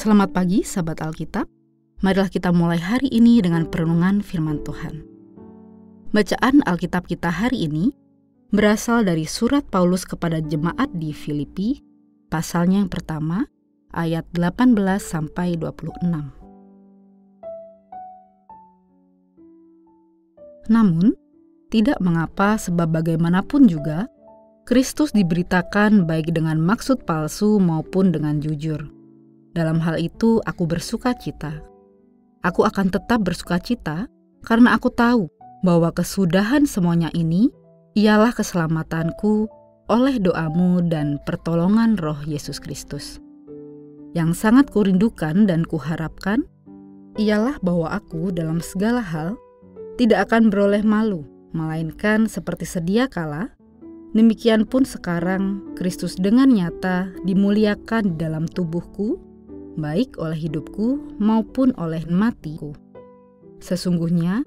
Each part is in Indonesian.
Selamat pagi, sahabat Alkitab. Marilah kita mulai hari ini dengan perenungan firman Tuhan. Bacaan Alkitab kita hari ini berasal dari surat Paulus kepada jemaat di Filipi, pasalnya yang pertama, ayat 18 sampai 26. Namun, tidak mengapa sebab bagaimanapun juga Kristus diberitakan baik dengan maksud palsu maupun dengan jujur. Dalam hal itu aku bersuka cita Aku akan tetap bersuka cita karena aku tahu bahwa kesudahan semuanya ini ialah keselamatanku oleh doamu dan pertolongan roh Yesus Kristus. Yang sangat kurindukan dan kuharapkan ialah bahwa aku dalam segala hal tidak akan beroleh malu, melainkan seperti sedia kala, demikian pun sekarang Kristus dengan nyata dimuliakan di dalam tubuhku, baik oleh hidupku maupun oleh matiku. Sesungguhnya,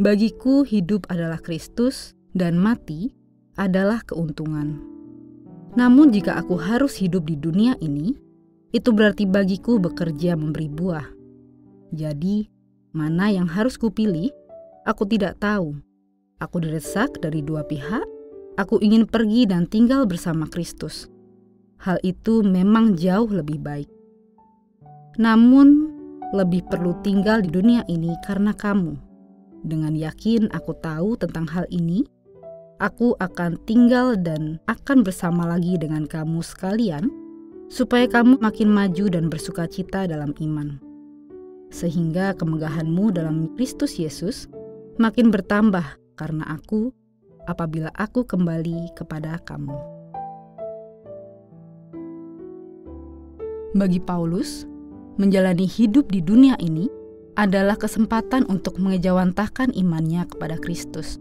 bagiku hidup adalah Kristus dan mati adalah keuntungan. Namun jika aku harus hidup di dunia ini, itu berarti bagiku bekerja memberi buah. Jadi, mana yang harus kupilih? Aku tidak tahu. Aku didesak dari dua pihak. Aku ingin pergi dan tinggal bersama Kristus. Hal itu memang jauh lebih baik. Namun, lebih perlu tinggal di dunia ini karena kamu. Dengan yakin aku tahu tentang hal ini, aku akan tinggal dan akan bersama lagi dengan kamu sekalian, supaya kamu makin maju dan bersuka cita dalam iman. Sehingga kemegahanmu dalam Kristus Yesus makin bertambah karena aku apabila aku kembali kepada kamu. Bagi Paulus, menjalani hidup di dunia ini adalah kesempatan untuk mengejawantahkan imannya kepada Kristus.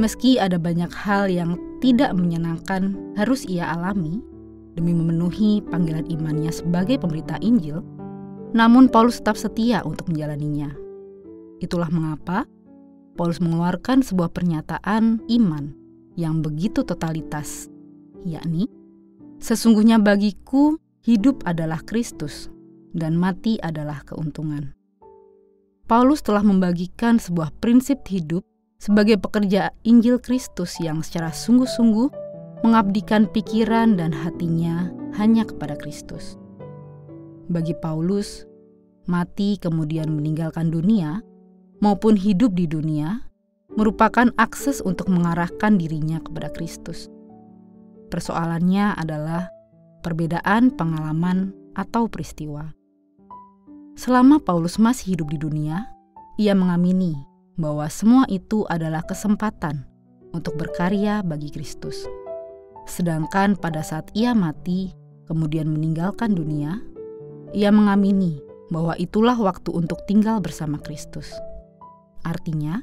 Meski ada banyak hal yang tidak menyenangkan harus ia alami demi memenuhi panggilan imannya sebagai pemberita Injil, namun Paulus tetap setia untuk menjalaninya. Itulah mengapa Paulus mengeluarkan sebuah pernyataan iman yang begitu totalitas, yakni, "Sesungguhnya bagiku hidup adalah Kristus dan mati adalah keuntungan. Paulus telah membagikan sebuah prinsip hidup sebagai pekerja Injil Kristus yang secara sungguh-sungguh mengabdikan pikiran dan hatinya hanya kepada Kristus. Bagi Paulus, mati kemudian meninggalkan dunia maupun hidup di dunia merupakan akses untuk mengarahkan dirinya kepada Kristus. Persoalannya adalah perbedaan pengalaman atau peristiwa. Selama Paulus masih hidup di dunia, ia mengamini bahwa semua itu adalah kesempatan untuk berkarya bagi Kristus. Sedangkan pada saat ia mati, kemudian meninggalkan dunia, ia mengamini bahwa itulah waktu untuk tinggal bersama Kristus. Artinya,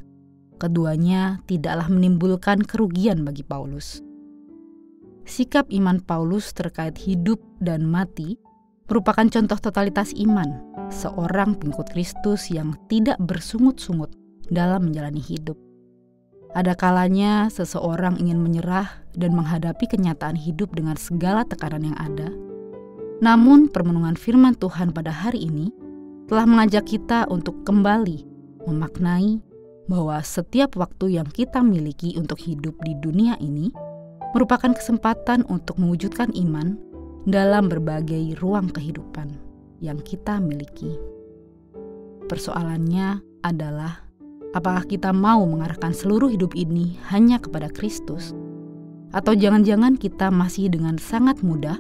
keduanya tidaklah menimbulkan kerugian bagi Paulus. Sikap iman Paulus terkait hidup dan mati merupakan contoh totalitas iman seorang pengikut Kristus yang tidak bersungut-sungut dalam menjalani hidup. Ada kalanya seseorang ingin menyerah dan menghadapi kenyataan hidup dengan segala tekanan yang ada. Namun, permenungan firman Tuhan pada hari ini telah mengajak kita untuk kembali memaknai bahwa setiap waktu yang kita miliki untuk hidup di dunia ini merupakan kesempatan untuk mewujudkan iman dalam berbagai ruang kehidupan yang kita miliki. Persoalannya adalah apakah kita mau mengarahkan seluruh hidup ini hanya kepada Kristus, atau jangan-jangan kita masih dengan sangat mudah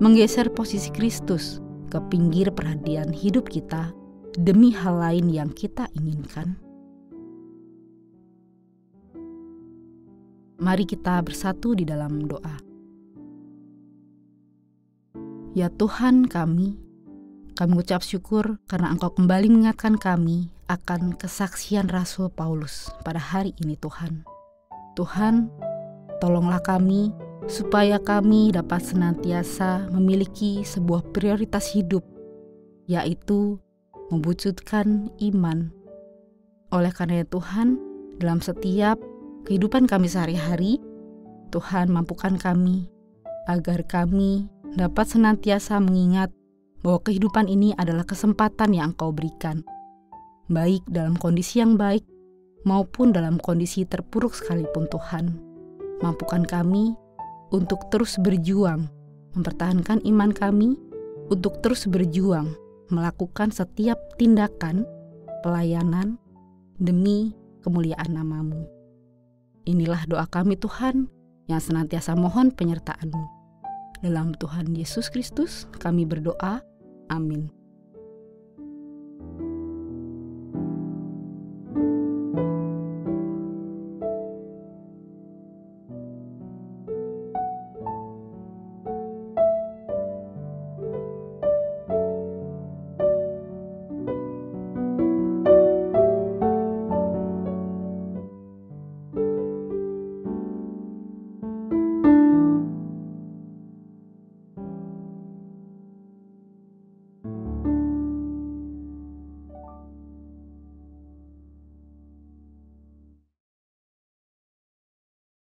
menggeser posisi Kristus ke pinggir perhatian hidup kita demi hal lain yang kita inginkan. Mari kita bersatu di dalam doa. Ya Tuhan kami, kami ucap syukur karena Engkau kembali mengingatkan kami akan kesaksian Rasul Paulus pada hari ini Tuhan. Tuhan, tolonglah kami supaya kami dapat senantiasa memiliki sebuah prioritas hidup, yaitu mewujudkan iman. Oleh karena itu Tuhan, dalam setiap kehidupan kami sehari-hari, Tuhan mampukan kami agar kami dapat senantiasa mengingat bahwa kehidupan ini adalah kesempatan yang Engkau berikan, baik dalam kondisi yang baik maupun dalam kondisi terpuruk sekalipun Tuhan. Mampukan kami untuk terus berjuang, mempertahankan iman kami, untuk terus berjuang, melakukan setiap tindakan pelayanan demi kemuliaan namamu. Inilah doa kami Tuhan yang senantiasa mohon penyertaan-Mu. Dalam Tuhan Yesus Kristus kami berdoa. Amin.